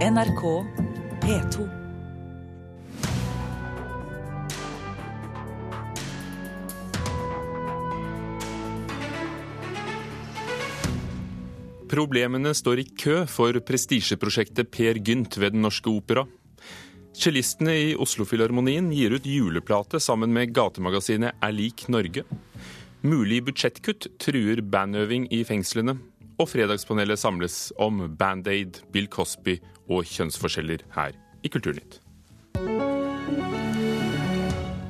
NRK P2. Problemene står i kø for prestisjeprosjektet Per Gynt ved Den Norske Opera. Cellistene i Oslofilharmonien gir ut juleplate sammen med gatemagasinet Er lik Norge. Mulig budsjettkutt truer bandøving i fengslene. Og Fredagspanelet samles om Band-Aid, Bill Cosby og kjønnsforskjeller her i Kulturnytt.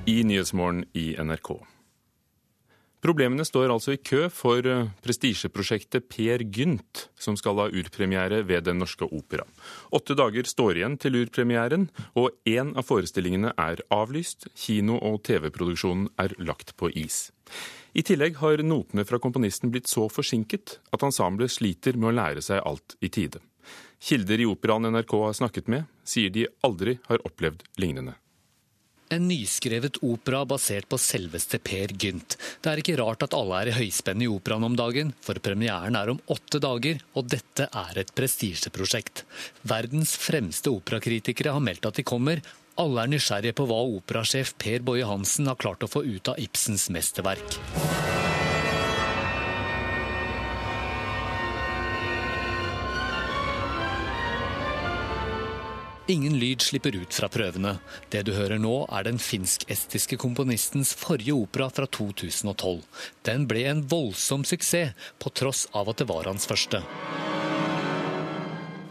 I Nyhetsmorgen i NRK. Problemene står altså i kø for eh, prestisjeprosjektet Per Gynt, som skal ha urpremiere ved Den norske opera. Åtte dager står igjen til urpremieren, og én av forestillingene er avlyst. Kino- og TV-produksjonen er lagt på is. I tillegg har notene fra komponisten blitt så forsinket at ensemblet sliter med å lære seg alt i tide. Kilder i operaen NRK har snakket med, sier de aldri har opplevd lignende. En nyskrevet opera basert på selveste Per Gynt. Det er ikke rart at alle er i høyspenn i operaen om dagen, for premieren er om åtte dager, og dette er et prestisjeprosjekt. Verdens fremste operakritikere har meldt at de kommer. Alle er nysgjerrige på hva operasjef Per Boje Hansen har klart å få ut av Ibsens mesterverk. Ingen lyd slipper ut fra prøvene. Det du hører nå, er den finsk-estiske komponistens forrige opera fra 2012. Den ble en voldsom suksess, på tross av at det var hans første.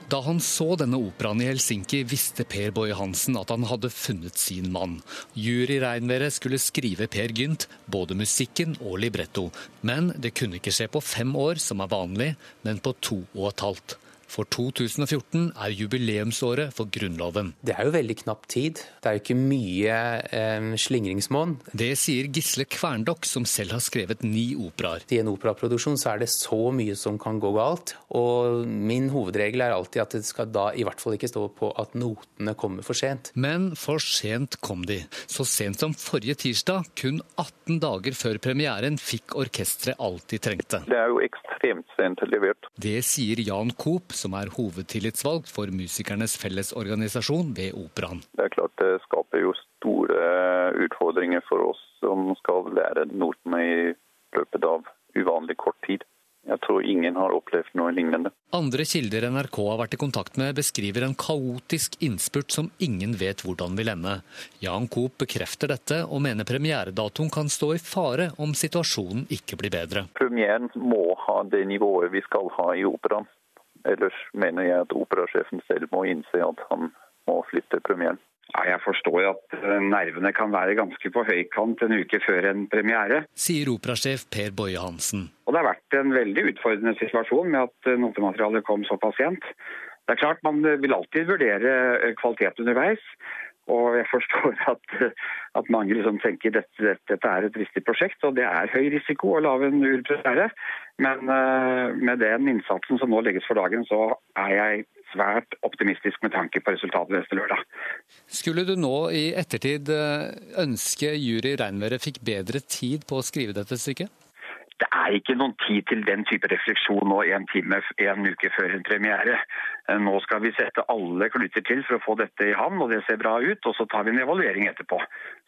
Da han så denne operaen i Helsinki, visste Per Boje Hansen at han hadde funnet sin mann. Juryregnværet skulle skrive Per Gynt, både musikken og libretto. Men det kunne ikke skje på fem år, som er vanlig, men på to og et halvt. For 2014 er jubileumsåret for Grunnloven. Det er jo veldig knapp tid. Det er jo ikke mye eh, slingringsmonn. Det sier Gisle Kverndokk, som selv har skrevet ni operaer. I en operaproduksjon så er det så mye som kan gå galt. Og min hovedregel er alltid at det skal da i hvert fall ikke stå på at notene kommer for sent. Men for sent kom de. Så sent som forrige tirsdag, kun 18 dager før premieren, fikk orkesteret alt de trengte. Det er jo ekstremt sent levert. Det sier Jan Koop, som er hovedtillitsvalgt for Musikernes Fellesorganisasjon ved Operaen. Det er klart det skaper jo store utfordringer for oss som skal lære notene i løpet av uvanlig kort tid. Jeg tror ingen har opplevd noe lignende. Andre kilder NRK har vært i kontakt med, beskriver en kaotisk innspurt som ingen vet hvordan vil ende. Jan Coop bekrefter dette, og mener premieredatoen kan stå i fare om situasjonen ikke blir bedre. Premieren må ha det nivået vi skal ha i operaen. Ellers mener jeg at operasjefen selv må innse at han må flytte premieren. Ja, jeg forstår at eh, nervene kan være ganske på høykant en uke før en premiere. Sier operasjef Per Boje Hansen. Og det har vært en veldig utfordrende situasjon med at eh, notematerialet kom såpass sent. Det er klart Man vil alltid vurdere eh, kvalitet underveis. Og jeg forstår at, at mange liksom tenker at dette, dette, er et viktig prosjekt, og det er høy risiko å lage en urpremiere. Men uh, med den innsatsen som nå legges for dagen, så er jeg svært optimistisk med tanke på resultatet neste lørdag. Skulle du nå i ettertid ønske jury Reinværet fikk bedre tid på å skrive dette stykket? Det er ikke noen tid til den type refleksjon nå en time en uke før en premiere. Nå skal vi sette alle kluter til for å få dette i havn, og det ser bra ut. Og så tar vi en evaluering etterpå.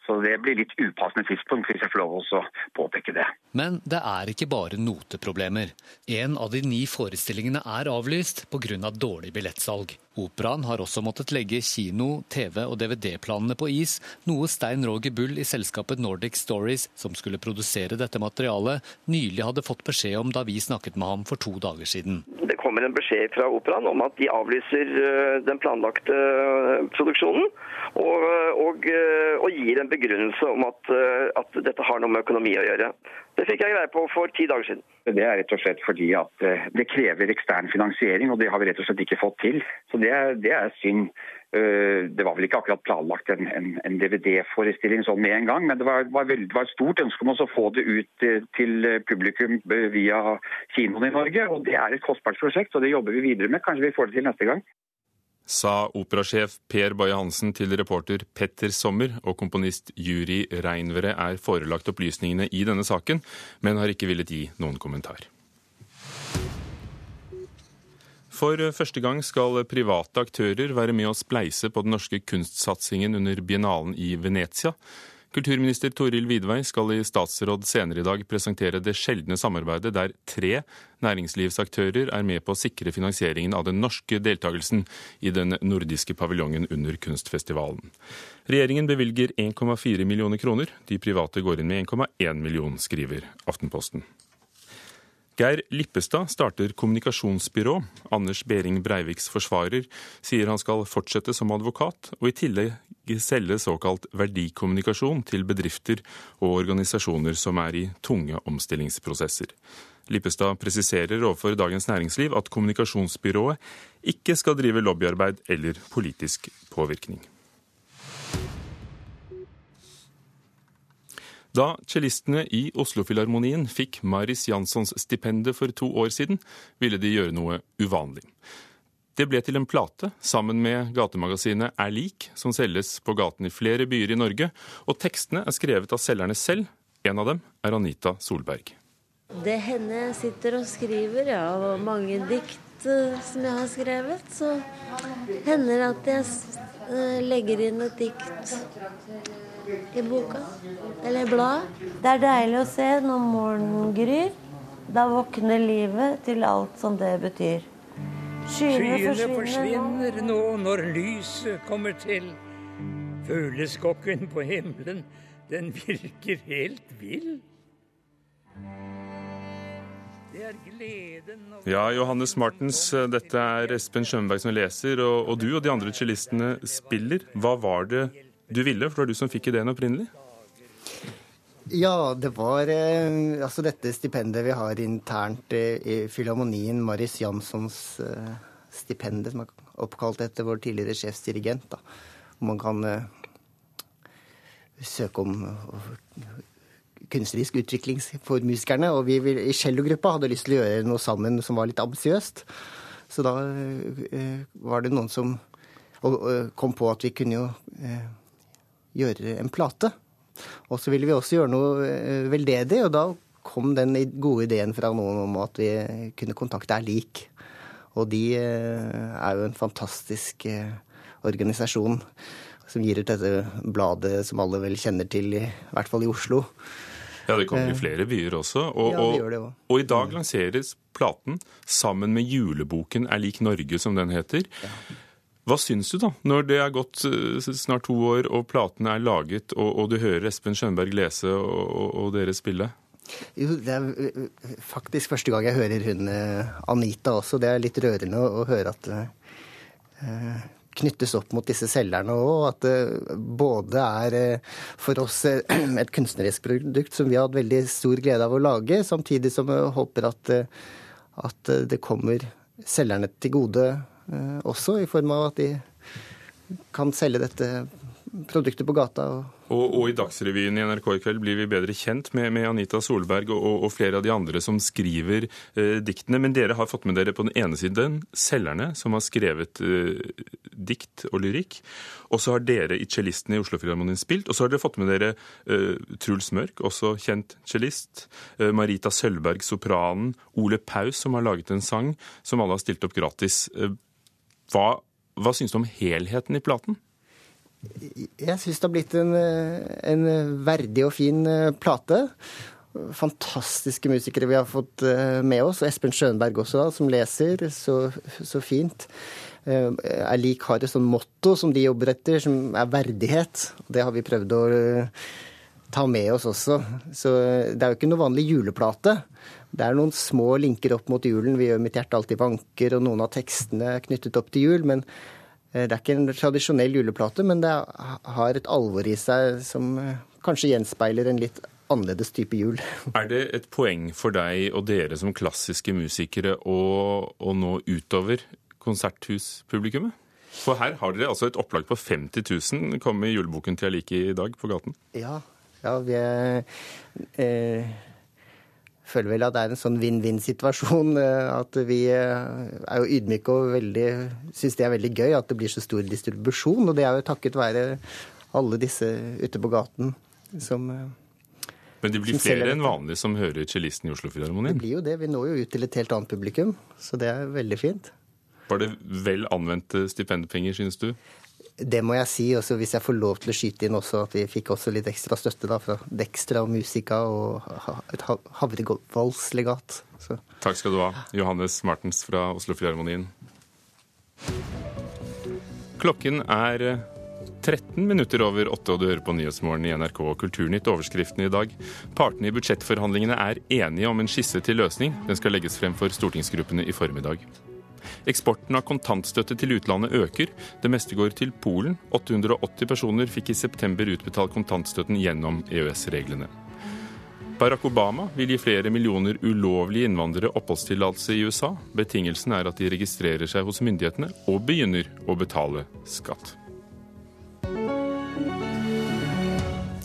Så det blir litt upassende tidspunkt, hvis jeg får lov å påpeke det. Men det er ikke bare noteproblemer. En av de ni forestillingene er avlyst pga. Av dårlig billettsalg. Operaen har også måttet legge kino-, TV- og DVD-planene på is, noe Stein Roger Bull i selskapet Nordic Stories, som skulle produsere dette materialet, nylig hadde fått beskjed om da vi snakket med ham for to dager siden. Kommer en beskjed fra operaen om at de avlyser den planlagte produksjonen, og, og, og gir en begrunnelse om at, at, dette har noe med økonomi å gjøre. Det fikk jeg greie på for ti dager siden. Det er rett og slett fordi at det krever ekstern finansiering, og det har vi rett og slett ikke fått til. Så det det er synd. Det var vel ikke akkurat planlagt en, en, en DVD-forestilling sånn med en gang, men det var, var, veldig, var, et stort ønske om å få det ut til publikum via kinoen i Norge. og Det er et kostbart prosjekt, og det jobber vi videre med. Kanskje vi får det til neste gang sa operasjef Per Boje Hansen til reporter Petter Sommer, og komponist Juri Reinvere er forelagt opplysningene i denne saken, men har ikke villet gi noen kommentar. For første gang skal private aktører være med å spleise på den norske kunstsatsingen under biennalen i Venezia. Kulturminister Toril Vidvei skal i statsråd senere i dag presentere det sjeldne samarbeidet der tre næringslivsaktører er med på å sikre finansieringen av den norske deltakelsen i den nordiske paviljongen under kunstfestivalen. Regjeringen bevilger 1,4 millioner kroner. De private går inn med 1,1 million, skriver Aftenposten. Geir Lippestad starter kommunikasjonsbyrå. Anders Behring Breiviks forsvarer sier han skal fortsette som advokat, og i tillegg selge såkalt verdikommunikasjon til bedrifter og organisasjoner som er i tunge omstillingsprosesser. Lippestad presiserer overfor Dagens Næringsliv at kommunikasjonsbyrået ikke skal drive lobbyarbeid eller politisk påvirkning. Da cellistene i Oslofilharmonien fikk Maris Janssons stipendet for to år siden, ville de gjøre noe uvanlig. Det ble til en plate sammen med gatemagasinet Er lik, som selges på gaten i flere byer i Norge, og tekstene er skrevet av selgerne selv. En av dem er Anita Solberg. Det hender jeg sitter og skriver, ja, og mange dikt eh, som jeg har skrevet. Så hender det at jeg eh, legger inn et dikt i boka. Eller bladet. Det er deilig å se når morgenen gryr. Da våkner livet til alt som det betyr. Skyene, forsvinner, forsvinner, nå når lyset kommer til. Fugleskokken på himmelen, den virker helt vill. Ja, Johannes Martens, dette er Espen Skjønberg som leser, og, og du og de andre cellistene spiller. Hva var det du ville? For det var du som fikk ideen opprinnelig? Ja, det var eh, altså dette stipendet vi har internt eh, i Filharmonien, Maris Janssons eh, stipend, som er oppkalt etter vår tidligere sjefsdirigent. Da. Man kan søke om kunstnerisk utvikling for musikerne. Og vi i cellogruppa hadde lyst til å gjøre noe sammen som var litt ambisiøst. Så da var det noen som kom på at vi kunne jo gjøre en plate. Og så ville vi også gjøre noe eh, veldedig, og da kom den gode ideen fra noen om at vi kunne kontakte Er lik. Og de eh, er jo en fantastisk eh, organisasjon som gir ut dette bladet som alle vel kjenner til, i, i hvert fall i Oslo. Ja, det kommer i flere byer også. Og, ja, det gjør det også. og, og i dag lanseres platen sammen med juleboken Er lik Norge, som den heter. Ja. Hva syns du, da, når det er gått eh, snart to år og platene er laget, og, og du hører Espen Skjønberg lese og, og, dere spille? Jo, det er eh, faktisk første gang jeg hører hun eh, Anita også. Det er litt rørende å, høre at det knyttes opp mot disse selgerne òg. At det både er for oss et kunstnerisk produkt som vi har hatt veldig stor glede av å lage, samtidig som vi håper at, at det kommer selgerne til gode også, i form av at de kan selge dette produktet på gata. Og, og, i Dagsrevyen i NRK i kveld blir vi bedre kjent med, med Anita Solberg og, og, flere av de andre som skriver eh, diktene. Men dere har fått med dere på den ene siden selgerne, som har skrevet eh, dikt og lyrikk. Og så har dere i cellistene i Oslofilharmonien spilt. Og så har dere fått med dere eh, Truls Mørk, også kjent cellist. Eh, Marita Sølvberg, sopranen. Ole Paus, som har laget en sang som alle har stilt opp gratis. Eh, hva, hva syns du om helheten i platen? Jeg syns det har blitt en, en, verdig og fin eh, plate. Fantastiske musikere vi har fått eh, med oss. Og Espen Skjønberg også, som leser. Så, så fint. Jeg eh, lik har et sånt motto som de jobber etter, som er verdighet. Det har vi prøvd å ta med oss også. Så det er jo ikke noe vanlig juleplate. Det er noen små linker opp mot julen. Vi gjør Mitt hjerte alltid vanker, og noen av tekstene er knyttet opp til jul. Men eh, det er ikke en tradisjonell juleplate, men det har et alvor i seg som eh, kanskje gjenspeiler en litt annerledes type jul. Er det et poeng for deg og dere som klassiske musikere å, å nå utover konserthuspublikummet? For her har dere altså et opplag på 50 000, kommer juleboken til jeg liker i dag på gaten. Ja, ja vi er... Eh, føler vel at det er en sånn vinn-vinn-situasjon. Eh, at vi eh, er jo ydmyke og veldig syns det er veldig gøy at det blir så stor distribusjon. Og det er jo takket være alle disse ute på gaten som eh, men det blir flere enn vanlig som hører cellisten i Oslo Filharmonien? Det blir jo det. Vi når jo ut til et helt annet publikum, så det er veldig fint. Var det vel anvendte stipendpenger, synes du? Det må jeg si. Også hvis jeg får lov til å skyte inn også at vi fikk også litt ekstra støtte da, fra Dextra og Musica og et Havrevoldslegat. Takk skal du ha, Johannes Martens fra Oslofilharmonien. Klokken er 13 minutter over åtte, og du hører på Nyhetsmorgen i NRK og Kulturnytt. Overskriften i dag. Partene i budsjettforhandlingene er enige om en skisse til løsning. Den skal legges frem for stortingsgruppene i formiddag. Eksporten av kontantstøtte til utlandet øker. Det meste går til Polen. 880 personer fikk i september utbetalt kontantstøtten gjennom EØS-reglene. Barack Obama vil gi flere millioner ulovlige innvandrere oppholdstillatelse i USA. Betingelsen er at de registrerer seg hos myndighetene og begynner å betale skatt.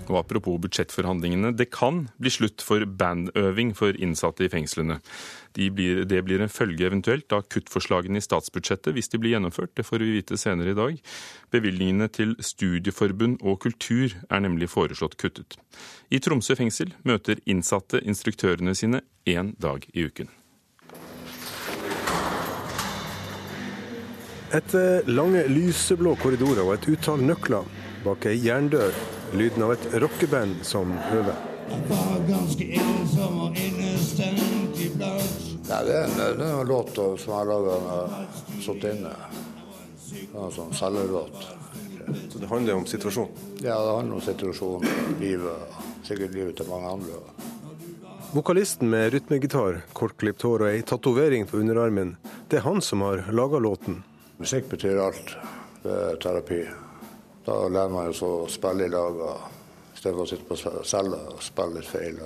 Og apropos budsjettforhandlingene, det kan bli slutt for bandøving for innsatte i fengslene. De blir, det blir en følge eventuelt av kuttforslagene i statsbudsjettet hvis de blir gjennomført. Det får vi vite senere i dag. Bevilgningene til studieforbund og kultur er nemlig foreslått kuttet. I Tromsø fengsel møter innsatte instruktørene sine én dag i uken. Etter lange, lyseblå korridorer og et utall nøkler bak ei jerndør lyden av et rockeband som øver. Ja, det, er en, det er en låt som jeg har laga når jeg har sittet inne. En sånn cellerlåt. Så det handler om situasjonen? Ja, det handler om situasjonen, livet, sikkert livet til mange andre. Vokalisten med rytmegitar, kortklipt hår og ei tatovering på underarmen, det er han som har laga låten. Musikk betyr alt. Det er terapi. Da lærer man jo å spille i lag istedenfor å sitte på cella og spille litt feil.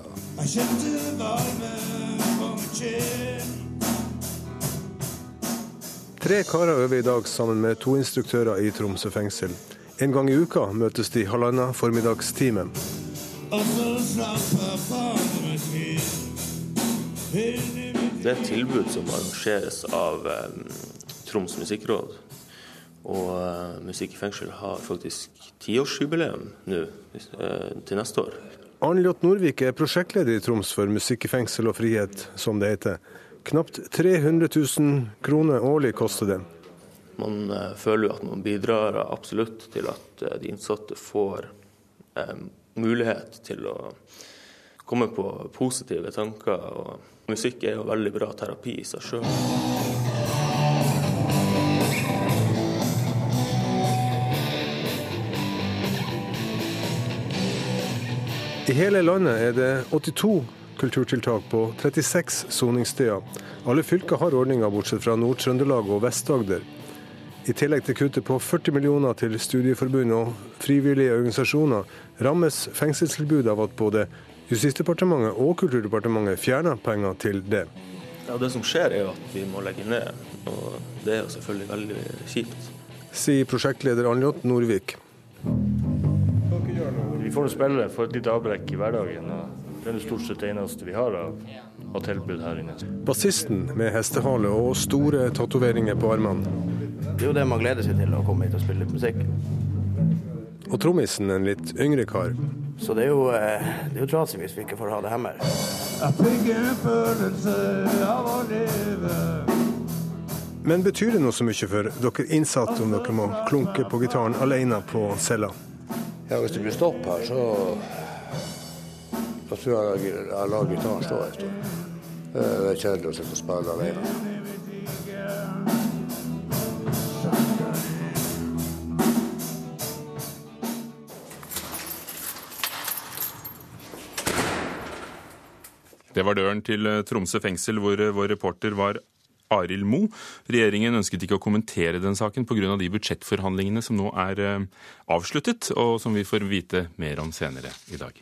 Tre karer øver i dag sammen med to instruktører i Tromsø fengsel. En gang i uka møtes de halvannen formiddagstime. Det er et tilbud som arrangeres av um, Troms musikkråd. Og uh, Musikk i fengsel har faktisk tiårsjubileum nå uh, til neste år. Arnljot Norvik er prosjektleder i Troms for Musikk i fengsel og frihet, som det heter. Knapt 300 000 kroner årlig koster det. Man uh, føler jo at man bidrar absolutt til at de innsatte får mulighet til å komme på positive tanker. og Musikk er jo veldig bra terapi i seg sjøl. I hele landet er det 82 kulturtiltak på 36 soningssteder. Alle fylker har ordninger, bortsett fra Nord-Trøndelag og Vest-Agder. I tillegg til kuttet på 40 millioner til studieforbund og frivillige organisasjoner, rammes fengselstilbudet av at både Justisdepartementet og Kulturdepartementet fjerner penger til det. Ja, Det som skjer, er at vi må legge ned, og det er jo selvfølgelig veldig kjipt. Sier prosjektleder Anjot Norvik. Vi får spillere, for et lite avbrekk i hverdagen. og Det er stort sett det eneste vi har av, av tilbud her inne. Bassisten med hestehale og store tatoveringer på armene. Det er jo det man gleder seg til, å komme hit og spille litt musikk. Og trommisen en litt yngre kar. Så det er jo, det er jo trasig hvis vi ikke får ha det hjemme. Jeg fikk en følelse av å leve. Men betyr det noe så mye for dere innsatte om dere må klunke på gitaren alene på cella? Ja, hvis det blir stopp her, så da tror jeg jeg lar gitaren stå en stund. Det er kjedelig å sitte og spille alene. Det var døren til eh, Tromsø fengsel, hvor eh, vår reporter var Arild Mo. Regjeringen ønsket ikke å kommentere den saken pga. de budsjettforhandlingene som nå er eh, avsluttet, og som vi får vite mer om senere i dag.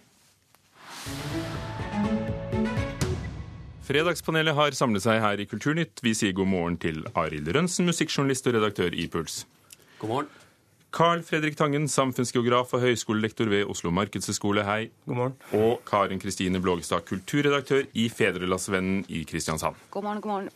Fredagspanelet har samlet seg her i Kulturnytt. Vi sier god morgen til Arild Rønsen, musikkjournalist og redaktør i Puls. God morgen. Carl Fredrik Tangen, samfunnsgeograf og høyskolelektor ved Oslo markedshøgskole, hei. God morgen. Og Karin Kristine Blågestad, kulturredaktør i Fedrelandsvennen i Kristiansand. God morgen, god morgen.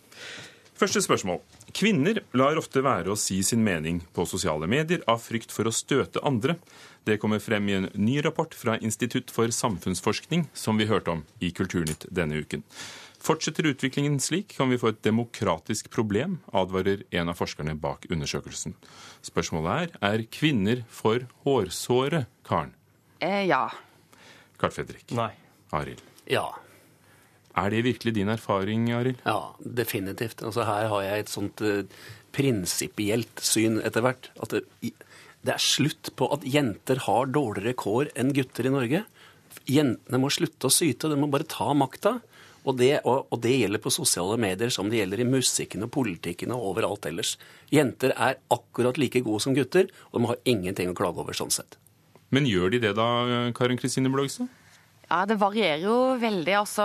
Første spørsmål. Kvinner lar ofte være å si sin mening på sosiale medier av frykt for å støte andre. Det kommer frem i en ny rapport fra Institutt for samfunnsforskning, som vi hørte om i Kulturnytt denne uken. Fortsetter utviklingen slik, kan vi få et demokratisk problem, advarer en av forskerne bak undersøkelsen. Spørsmålet er er kvinner for hårsåre, Karen? Eh, ja. Karl Fredrik? Nei. Arild? Ja. Er det virkelig din erfaring, Arild? Ja, definitivt. Altså, her har jeg et sånt uh, prinsipielt syn etter hvert. At det, det, er slutt på at jenter har dårligere kår enn gutter i Norge. Jentene må slutte å syte, de må bare ta makta. Og det, og, og det, gjelder på sosiale medier som det gjelder i musikken og politikken og overalt ellers. Jenter er akkurat like gode som gutter, og de har ingenting å klage over sånn sett. Men gjør de det da, Karin Kristine Blågstad? Ja, Det varierer jo veldig. altså.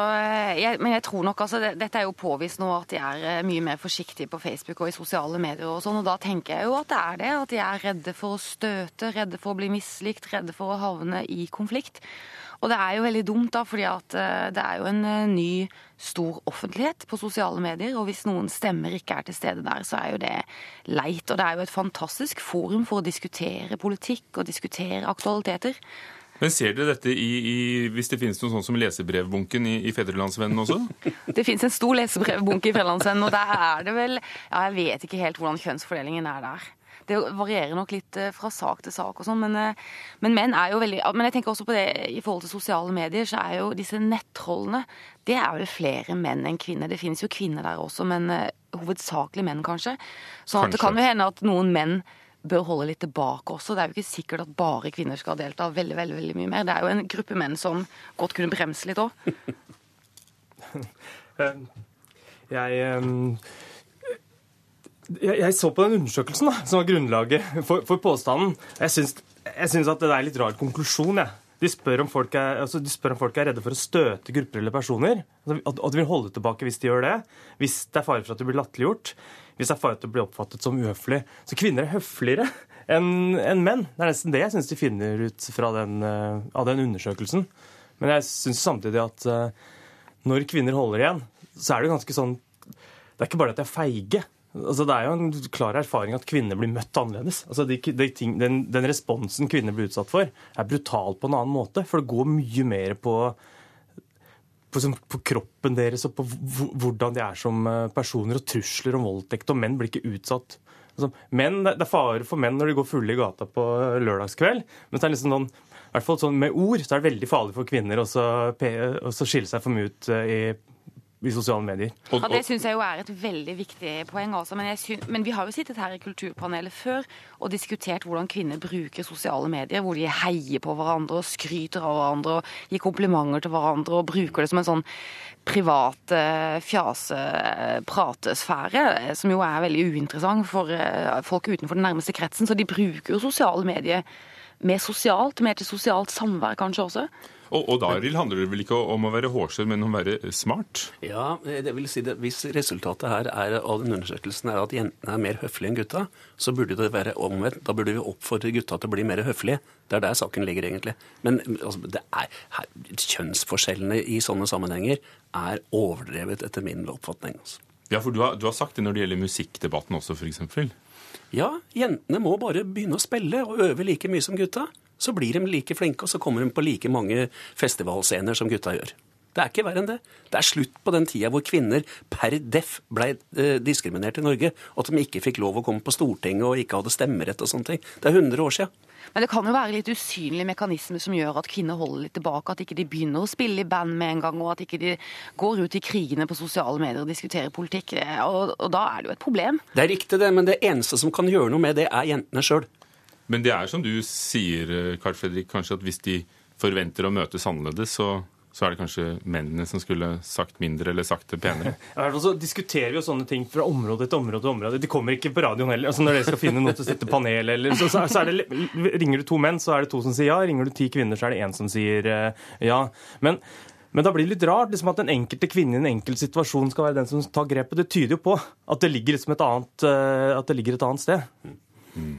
Jeg, men jeg tror nok, altså, det, Dette er jo påvist nå at de er eh, mye mer forsiktige på Facebook og i sosiale medier. og sånn, og Da tenker jeg jo at det er det. At de er redde for å støte, redde for å bli mislikt, redde for å havne i konflikt. Og det er jo veldig dumt, da, fordi at eh, det er jo en eh, ny stor offentlighet på sosiale medier. Og hvis noen stemmer ikke er til stede der, så er jo det leit. Og det er jo et fantastisk forum for å diskutere politikk og diskutere aktualiteter. Men Ser dere dette i, i, hvis det finnes noe sånt som lesebrevbunken i, i Fedrelandsvennen også? Det finnes en stor lesebrevbunke i Fedrelandsvennen, og der er det vel ja, Jeg vet ikke helt hvordan kjønnsfordelingen er der. Det varierer nok litt eh, fra sak til sak og sånn, men, eh, men, menn er jo veldig Men jeg tenker også på det i forhold til sosiale medier, så er jo disse nettrollene Det er vel flere menn enn kvinner. Det finnes jo kvinner der også, men uh, hovedsakelig menn, kanskje. Så det kan jo hende at noen menn bør holde litt tilbake også. Det er jo ikke sikkert at bare kvinner skal delta veldig veldig, veldig mye mer. Det er jo en gruppe menn som godt kunne bremse litt òg. jeg, jeg, jeg, så på den undersøkelsen da, som var grunnlaget for, for påstanden. Jeg syns, at det er litt rar konklusjon. jeg. De spør, om folk er, altså om folk er redde for å støte grupper eller personer. og at de vil holde tilbake hvis de gjør det. Hvis det er fare for at de blir latterliggjort. Hvis det er fare for at de blir oppfattet som uhøflig. Så kvinner er høfligere enn en menn. Det er nesten det jeg syns de finner ut fra den, uh, av den undersøkelsen. Men jeg syns samtidig at uh, når kvinner holder igjen, så er det ganske sånn Det er ikke bare at de er feige. Altså, det er jo en klar erfaring at kvinner blir møtt annerledes. Altså, de, de ting, den, den, responsen kvinner blir utsatt for, er brutal på en annen måte. For det går mye mer på, på, på kroppen deres og på hvordan de er som eh, personer, og trusler om voldtekt. Og menn blir ikke utsatt. Altså, menn, det er fare for menn når de går fulle i gata på lørdagskveld. Men det er liksom sånn, i hvert fall sånn med ord så er det veldig farlig for kvinner å skille seg for mye ut eh, i i sosiale medier. Ja, Det syns jeg jo er et veldig viktig poeng. Også. Men, synes, men, vi har jo sittet her i Kulturpanelet før og diskutert hvordan kvinner bruker sosiale medier. Hvor de heier på hverandre og skryter av hverandre og gir komplimenter til hverandre og bruker det som en sånn privat eh, fjase-pratesfære, eh, som jo er veldig uinteressant for eh, folk utenfor den nærmeste kretsen. Så de bruker jo sosiale medier mer sosialt, mer til sosialt samvær kanskje også. Og, og da handler det vel ikke om å være hårsår, men om å være smart? Ja, det vil si det. Hvis resultatet her er, av den undersøkelsen er at jentene er mer høflige enn gutta, så burde det være omvendt. Da burde vi oppfordre gutta til å bli mer høflige. Det er der saken ligger, egentlig. Men altså, det er, her, kjønnsforskjellene i sånne sammenhenger er overdrevet, etter min oppfatning. Altså. Ja, for du har, du har sagt det når det gjelder musikkdebatten også, f.eks. Ja, jentene må bare begynne å spille og øve like mye som gutta så blir de like flinke, og så kommer de på like mange festivalscener som gutta gjør. Det er ikke verre enn det. Det er slutt på den tida hvor kvinner per deff ble eh, diskriminert i Norge, og at de ikke fikk lov å komme på Stortinget og ikke hadde stemmerett og sånne ting. Det er 100 år sia. Men det kan jo være litt usynlige mekanismer som gjør at kvinner holder litt tilbake. At ikke de begynner å spille i band med en gang, og at ikke de går ut i krigene på sosiale medier og diskuterer politikk. Og, og da er det jo et problem. Det er riktig, det, men det eneste som kan gjøre noe med det, er jentene sjøl. Men det er som du sier, Carl Fredrik, kanskje at hvis de forventer å møtes annerledes, så, så er det kanskje mennene som skulle sagt mindre eller sagt det penere. Ja, så diskuterer vi jo sånne ting fra område til område til område. De kommer ikke på radioen heller. Altså Når dere skal finne noe til å sette panel eller så, så, det, Ringer du to menn, så er det to som sier ja. Ringer du ti kvinner, så er det én som sier uh, ja. Men men da blir det litt rart liksom at den enkelte kvinne i en enkelt situasjon skal være den som tar grepet. Det tyder jo på at det ligger, liksom et, annet, uh, at det ligger et annet sted. Mm.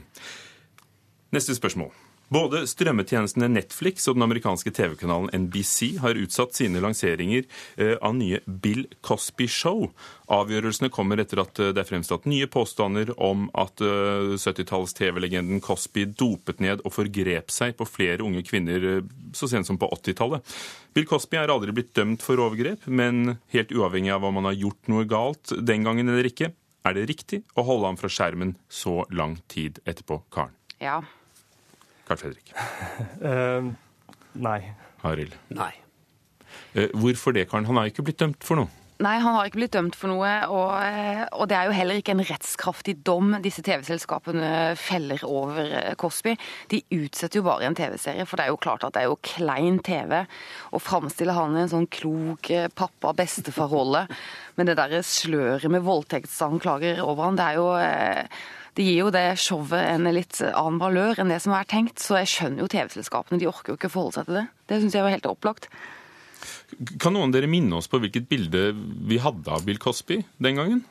Neste spørsmål. Både strømmetjenestene Netflix og den amerikanske TV-kanalen NBC har utsatt sine lanseringer eh, av nye Bill Cosby Show. Avgjørelsene kommer etter at eh, det er fremstått nye påstander om at 70-talls TV-legenden Cosby dopet ned og forgrep seg på flere unge kvinner så sent som på 80-tallet. Bill Cosby er aldri blitt dømt for overgrep, men helt uavhengig av om han har gjort noe galt den gangen eller ikke, er det riktig å holde ham fra skjermen så lang tid etterpå, Karen? Ja. Carl Fredrik? Uh, nei. Arild? Nei. Uh, hvorfor det, Karen? Han har ikke blitt dømt for noe. Nei, han har ikke blitt dømt for noe, og, eh, og, det er jo heller ikke en rettskraftig dom disse TV-selskapene feller over Cosby. De utsetter jo bare en TV-serie, for det er jo klart at det er jo klein TV å framstille han i en sånn klok pappa-bestefar-rolle Men det derre sløret med voldtektsanklager over han. Det er jo det gir jo det showet en litt annen valør enn det som er tenkt. Så jeg skjønner jo TV-selskapene, de orker jo ikke forholde seg til det. Det syns jeg var helt opplagt. Kan noen av dere minne oss på hvilket bilde vi hadde av Bill Cosby den gangen?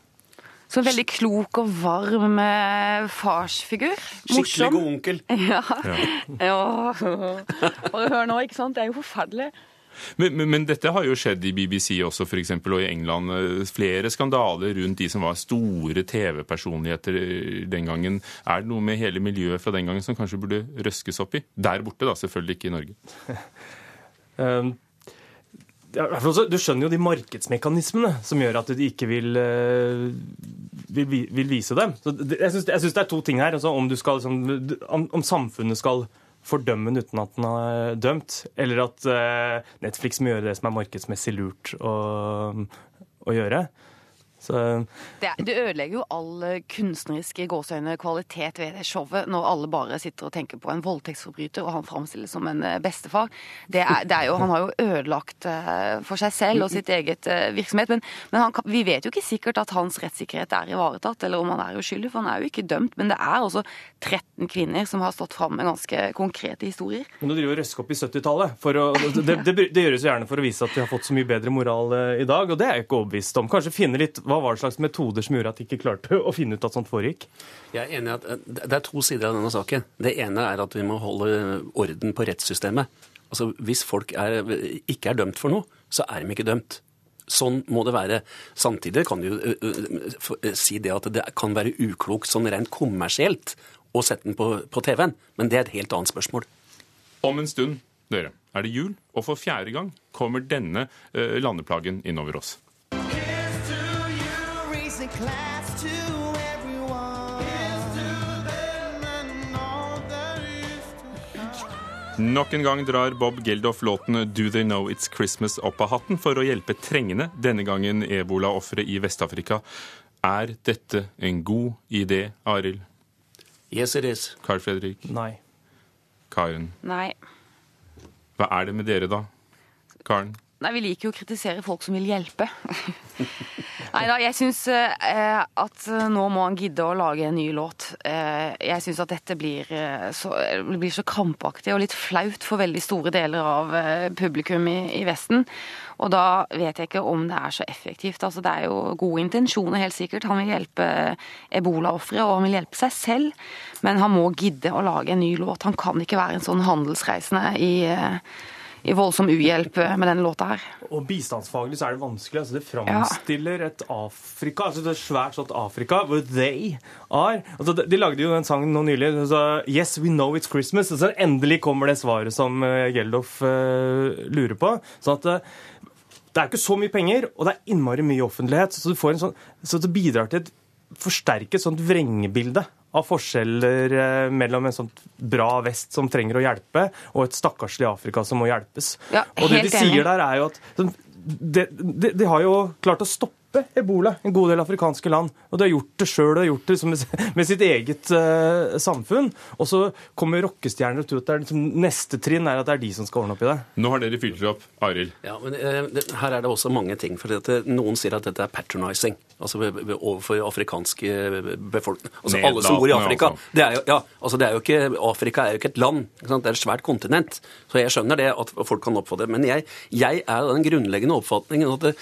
Så veldig klok og varm farsfigur. Skikkelig god onkel. Ja. ja. Bare hør nå, ikke sant. Det er jo forferdelig. Men, men, men, dette har jo skjedd i BBC også, f.eks. og i England. Flere skandaler rundt de som var store TV-personligheter den gangen. Er det noe med hele miljøet fra den gangen som kanskje burde røskes opp i? Der borte, da, selvfølgelig ikke i Norge. um, du skjønner jo de markedsmekanismene som gjør at de ikke vil, vil, vil vise dem. Så jeg syns det er to ting her. Altså, om, skal, liksom, om, om samfunnet skal fordømme den uten at den er dømt, eller at uh, Netflix må gjøre det som er markedsmessig lurt å, å gjøre. Så... Det, det, ødelegger jo all kunstneriske kunstnerisk gåseøyne kvalitet ved det showet, når alle bare sitter og tenker på en voldtektsforbryter, og han framstilles som en eh, bestefar. Det er, det er jo, han har jo ødelagt uh, for seg selv og sitt eget virksomhet. Men, men han, vi vet jo ikke sikkert at hans rettssikkerhet er ivaretatt, eller om han er uskyldig, for han er jo ikke dømt. Men det er også 13 kvinner som har stått fram med ganske konkrete historier. Men du driver og røsker opp i 70-tallet. Det, det, det, gjøres jo gjerne for å vise at de har fått så mye bedre moral i dag, og det er jeg ikke overbevist om. Kanskje finne litt hva var det slags metoder som gjorde at de ikke klarte å finne ut at sånt foregikk? Jeg er enig at eh, Det er to sider av denne saken. Det ene er at vi må holde orden på rettssystemet. Altså, Hvis folk er, ikke er dømt for noe, så er de ikke dømt. Sånn må det være. Samtidig kan du uh, uh, si det at det kan være uklokt sånn rent kommersielt å sette den på, på TV-en, men det er et helt annet spørsmål. Om en stund, dere, er det jul, og for fjerde gang kommer denne landeplagen innover oss. Nok en gang drar Bob Geldof låten 'Do They Know It's Christmas' opp av hatten for å hjelpe trengende, denne gangen ebolaofre i Vest-Afrika. Er dette en god idé, Arild? Yes, it is. Carl Fredrik? Nei. Karen? Nei. Hva er det med dere, da? Karen? Nei, Vi liker jo å kritisere folk som vil hjelpe. Nei da, jeg syns eh, at nå må han gidde å lage en ny låt. Eh, jeg syns at dette blir eh, så, blir så, krampaktig og litt flaut for veldig store deler av eh, publikum i, i, Vesten. Og da vet jeg ikke om det er så effektivt. Altså, det er jo gode intensjoner, helt sikkert. Han vil hjelpe ebolaofre, og han vil hjelpe seg selv. Men han må gidde å lage en ny låt. Han kan ikke være en sånn handelsreisende i eh, i voldsom uhjelp med denne låta her. Og bistandsfaglig så er det vanskelig. altså Det framstiller et Afrika, altså det er svært sånt Afrika, hvor they are. Altså de, de lagde jo den sangen nå nylig. Altså, Yes, we know it's Christmas. Altså, endelig kommer det svaret som uh, Geldof uh, lurer på. sånn at uh, det er ikke så mye penger, og det er innmari mye offentlighet. Så, du får en sånn, så det bidrar til et forsterket sånt vrengebilde av forskjeller eh, mellom en sånn bra vest som trenger å hjelpe, og et stakkarslig Afrika som må hjelpes. Ja, og det de sier der, er jo at de, de, de, har jo klart å stoppe ebola en god del afrikanske land. Og de har gjort det sjøl og gjort det med, med sitt eget uh, samfunn. Og så kommer rockestjerner og tror at det er liksom, neste trinn er at det er de som skal ordne opp i det. Nå har dere fylt opp. Arild? Ja, men uh, det, her er det også mange ting. For dette, noen sier at dette er patronizing. Altså overfor afrikanske befolkning. Altså alle som bor i Afrika. Altså. Det er jo, ja, altså det er jo ikke, Afrika er jo ikke et land. Ikke det er et svært kontinent. Så jeg skjønner det at folk kan oppfatte det. Men jeg, jeg er av den grunnleggende oppfatningen at det,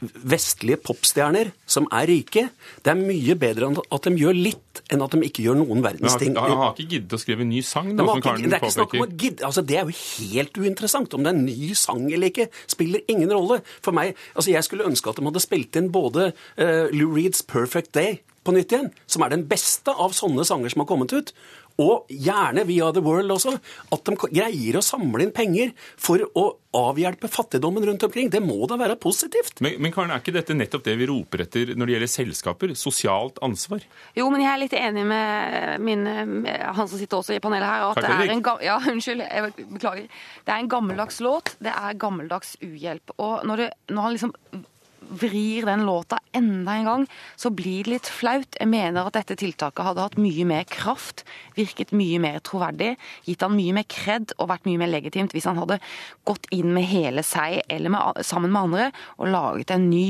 vestlige popstjerner som er rike. Det er mye bedre at de gjør litt, enn at de ikke gjør noen verdens ting. han har ikke giddet å skrive en ny sang, da, som Karen det er ikke snakk om å gidde, altså Det er jo helt uinteressant. Om det er en ny sang eller ikke, spiller ingen rolle. For meg, altså Jeg skulle ønske at de hadde spilt inn både uh, Lou Reeds 'Perfect Day' på nytt igjen, som er den beste av sånne sanger som har kommet ut. Og gjerne via The World også. At de greier å samle inn penger for å avhjelpe fattigdommen rundt omkring. Det må da være positivt? Men, men Karen, er ikke dette nettopp det vi roper etter når det gjelder selskaper? Sosialt ansvar? Jo, men jeg er litt enig med, min, han som sitter også i panelet her. At det er en, ja, unnskyld, jeg beklager. Det er en gammeldags låt. Det er gammeldags uhjelp. Og når, det, når han liksom vrir den låta enda en gang, så blir det litt flaut. Jeg mener at dette tiltaket hadde hatt mye mer kraft, virket mye mer troverdig, gitt han mye mer kred og vært mye mer legitimt hvis han hadde gått inn med hele seg eller med, sammen med andre og laget en ny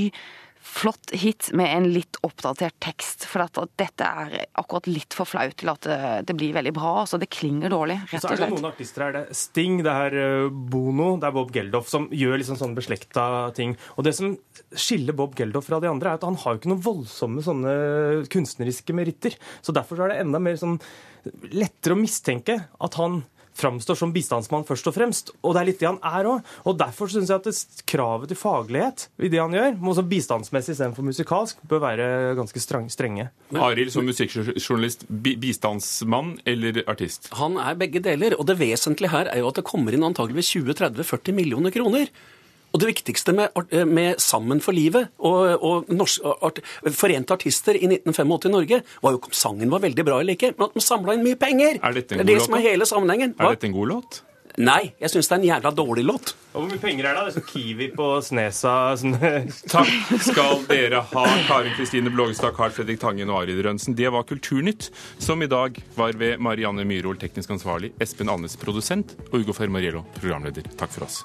flott hit med en litt oppdatert tekst. For at, at dette er akkurat litt for flaut til at det, det blir veldig bra. Altså, det klinger dårlig, rett og slett. Så er det noen artister her. Det er Sting, det er eh, Bono, det er Bob Geldof, som gjør liksom sånn beslekta ting. Og det som skiller Bob Geldof fra de andre, er at han har jo ikke noen voldsomme sånne kunstneriske meritter. Så derfor så er det enda mer sånn lettere å mistenke at han framstår som bistandsmann først og fremst. Og det er litt det han er òg. Og derfor syns jeg at det, kravet til faglighet i det han gjør, også bistandsmessig istedenfor musikalsk, bør være ganske streng, strenge. Arild som musikkjournalist, bi bistandsmann eller artist? Han er begge deler. Og det vesentlige her er jo at det kommer inn antageligvis 20-30-40 millioner kroner. Og det viktigste med, med Sammen for livet og, og norsk, art, Forente artister i 1985 i Norge var jo om sangen var veldig bra eller ikke, men at de samla inn mye penger. Er dette en det er god det låt, som er hele sammenhengen. Er dette en god låt? Nei, jeg syns det er en jævla dårlig låt. Og hvor mye penger er det? Det er sånn Kiwi på Snesa sånn Takk skal dere ha, Karin Kristine Blågestad, Carl Fredrik Tangen og Arild Rønsen. Det var Kulturnytt, som i dag var ved Marianne Myhrol, teknisk ansvarlig, Espen Annes, produsent, og Ugo Fermariello, programleder. Takk for oss.